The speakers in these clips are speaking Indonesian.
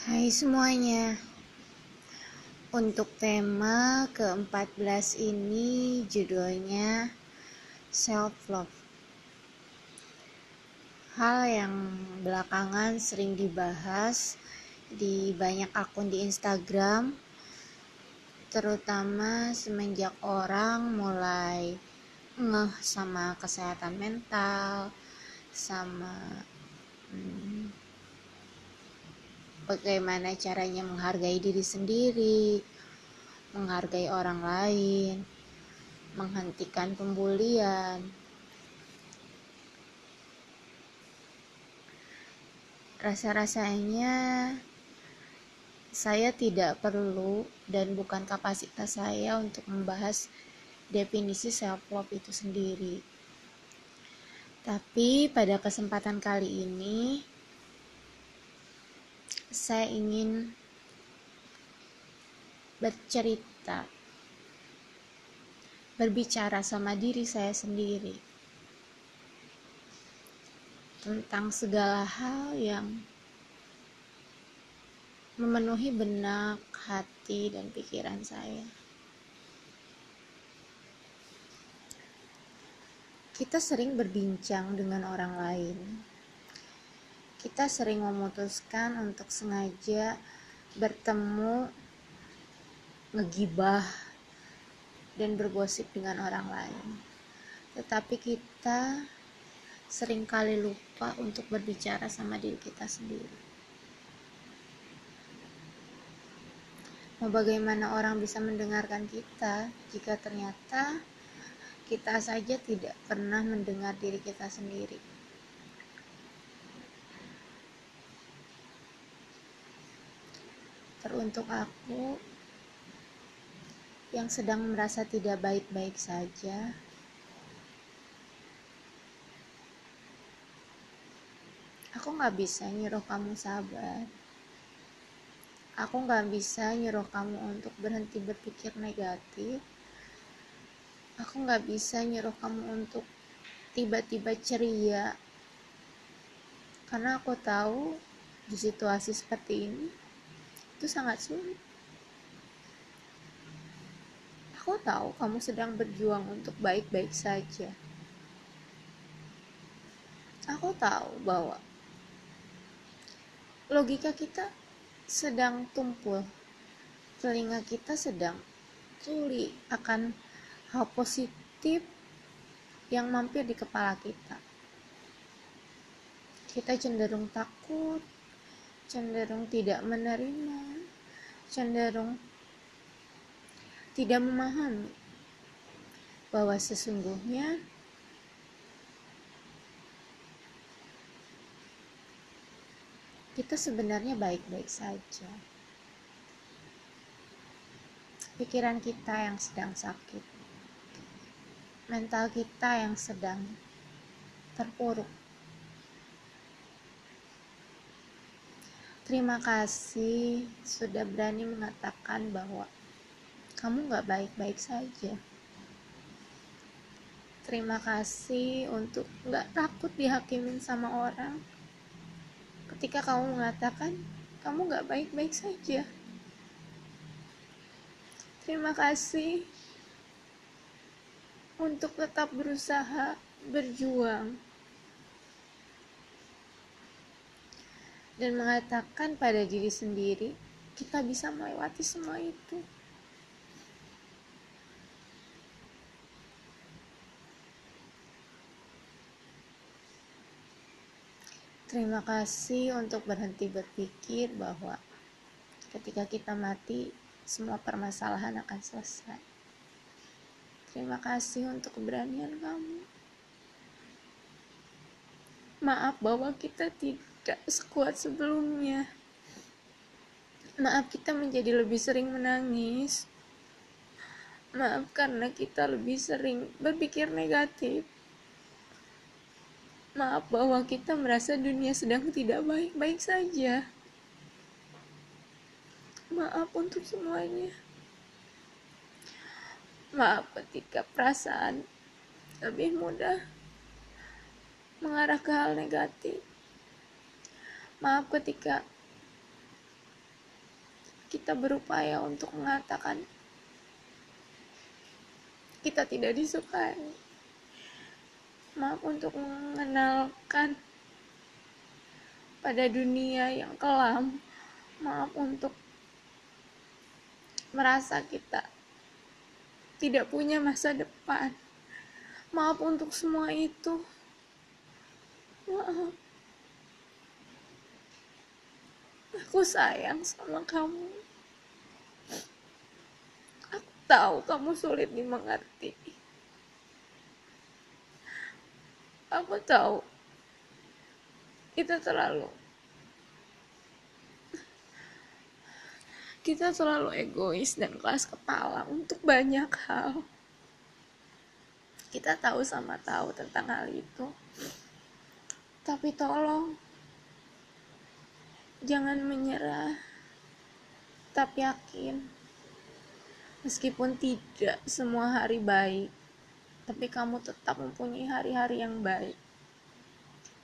Hai semuanya. Untuk tema ke-14 ini judulnya Self Love. Hal yang belakangan sering dibahas di banyak akun di Instagram Terutama semenjak orang mulai ngeh sama kesehatan mental Sama hmm, bagaimana caranya menghargai diri sendiri, menghargai orang lain, menghentikan pembulian. Rasa-rasanya saya tidak perlu dan bukan kapasitas saya untuk membahas definisi self love itu sendiri. Tapi pada kesempatan kali ini saya ingin bercerita, berbicara sama diri saya sendiri tentang segala hal yang memenuhi benak, hati, dan pikiran saya. Kita sering berbincang dengan orang lain kita sering memutuskan untuk sengaja bertemu ngegibah dan bergosip dengan orang lain. Tetapi kita sering kali lupa untuk berbicara sama diri kita sendiri. Mau bagaimana orang bisa mendengarkan kita jika ternyata kita saja tidak pernah mendengar diri kita sendiri teruntuk aku yang sedang merasa tidak baik-baik saja. Aku gak bisa nyuruh kamu sabar. Aku gak bisa nyuruh kamu untuk berhenti berpikir negatif. Aku gak bisa nyuruh kamu untuk tiba-tiba ceria. Karena aku tahu di situasi seperti ini itu sangat sulit. Aku tahu kamu sedang berjuang untuk baik-baik saja. Aku tahu bahwa logika kita sedang tumpul, telinga kita sedang tuli akan hal positif yang mampir di kepala kita. Kita cenderung takut, cenderung tidak menerima, cenderung tidak memahami bahwa sesungguhnya kita sebenarnya baik-baik saja. Pikiran kita yang sedang sakit, mental kita yang sedang terpuruk Terima kasih sudah berani mengatakan bahwa kamu gak baik-baik saja. Terima kasih untuk gak takut dihakimin sama orang. Ketika kamu mengatakan kamu gak baik-baik saja. Terima kasih untuk tetap berusaha berjuang dan mengatakan pada diri sendiri, kita bisa melewati semua itu. Terima kasih untuk berhenti berpikir bahwa ketika kita mati, semua permasalahan akan selesai. Terima kasih untuk keberanian kamu. Maaf bahwa kita tidak gak sekuat sebelumnya. Maaf kita menjadi lebih sering menangis. Maaf karena kita lebih sering berpikir negatif. Maaf bahwa kita merasa dunia sedang tidak baik-baik saja. Maaf untuk semuanya. Maaf ketika perasaan lebih mudah mengarah ke hal negatif maaf ketika kita berupaya untuk mengatakan kita tidak disukai. Maaf untuk mengenalkan pada dunia yang kelam. Maaf untuk merasa kita tidak punya masa depan. Maaf untuk semua itu. Maaf. Aku sayang sama kamu. Aku tahu kamu sulit dimengerti. Aku tahu kita terlalu kita terlalu egois dan keras kepala untuk banyak hal. Kita tahu sama tahu tentang hal itu. Tapi tolong jangan menyerah. Tapi yakin meskipun tidak semua hari baik, tapi kamu tetap mempunyai hari-hari yang baik.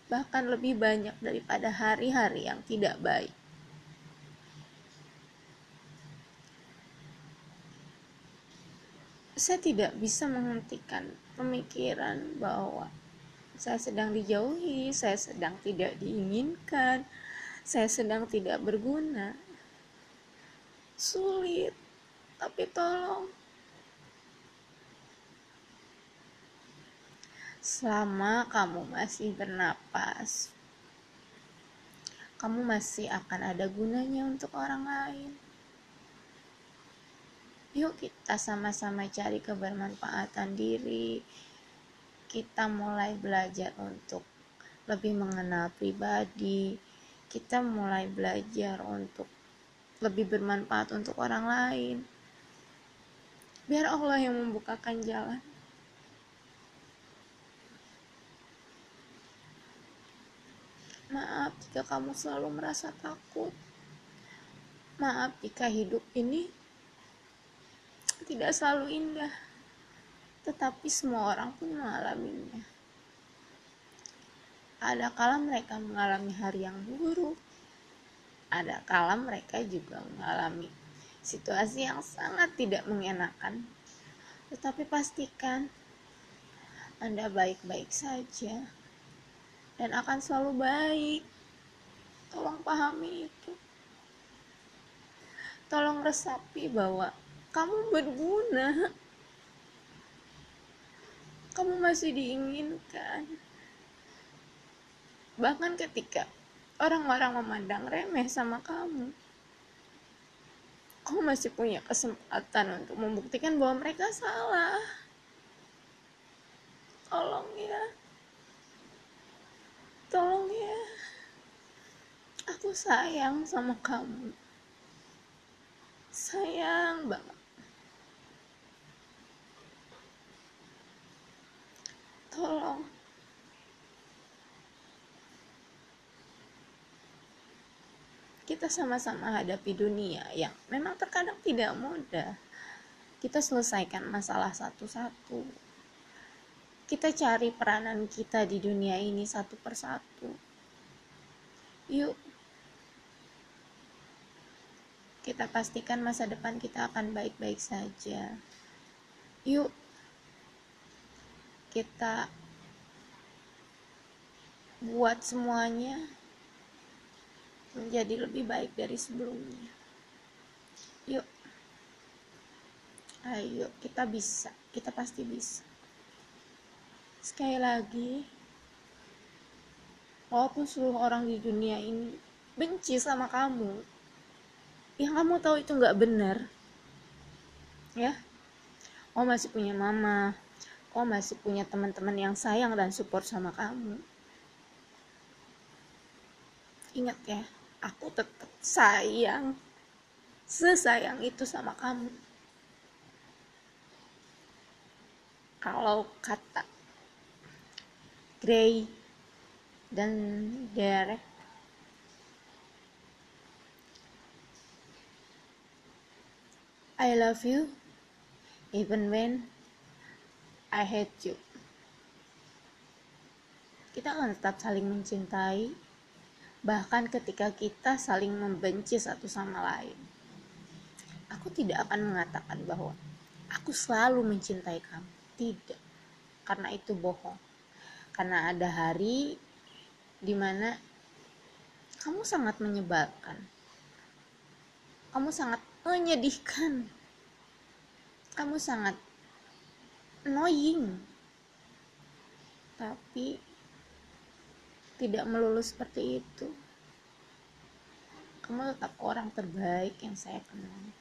Bahkan lebih banyak daripada hari-hari yang tidak baik. Saya tidak bisa menghentikan pemikiran bahwa saya sedang dijauhi, saya sedang tidak diinginkan, saya sedang tidak berguna. Sulit, tapi tolong selama kamu masih bernapas, kamu masih akan ada gunanya untuk orang lain. Yuk, kita sama-sama cari kebermanfaatan diri. Kita mulai belajar untuk lebih mengenal pribadi. Kita mulai belajar untuk lebih bermanfaat untuk orang lain. Biar Allah yang membukakan jalan. Maaf jika kamu selalu merasa takut. Maaf jika hidup ini tidak selalu indah. Tetapi semua orang pun mengalaminya. Ada kala mereka mengalami hari yang buruk. Ada kala mereka juga mengalami situasi yang sangat tidak mengenakan. Tetapi pastikan Anda baik-baik saja dan akan selalu baik. Tolong pahami itu. Tolong resapi bahwa kamu berguna. Kamu masih diinginkan. Bahkan ketika orang-orang memandang remeh sama kamu, kamu masih punya kesempatan untuk membuktikan bahwa mereka salah. Tolong ya. Tolong ya. Aku sayang sama kamu. Sayang banget. Tolong kita sama-sama hadapi dunia yang memang terkadang tidak mudah. Kita selesaikan masalah satu-satu. Kita cari peranan kita di dunia ini satu persatu. Yuk, kita pastikan masa depan kita akan baik-baik saja. Yuk, kita buat semuanya menjadi lebih baik dari sebelumnya. Yuk, ayo, kita bisa, kita pasti bisa. Sekali lagi, walaupun seluruh orang di dunia ini benci sama kamu, yang kamu tahu itu nggak benar, ya, kamu masih punya mama, kamu masih punya teman-teman yang sayang dan support sama kamu. Ingat ya, aku tetap sayang, sesayang itu sama kamu. Kalau kata Gray dan Derek I love you even when I hate you kita akan tetap saling mencintai bahkan ketika kita saling membenci satu sama lain aku tidak akan mengatakan bahwa aku selalu mencintai kamu. Tidak. Karena itu bohong. Karena ada hari di mana kamu sangat menyebalkan. Kamu sangat menyedihkan. Kamu sangat annoying. Tapi tidak melulu seperti itu. Kamu tetap orang terbaik yang saya kenal.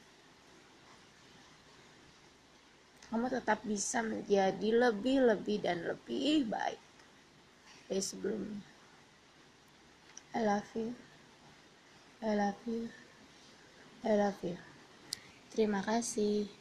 Kamu tetap bisa menjadi lebih-lebih dan lebih baik dari sebelumnya. I love you. I love you. I love you. Terima kasih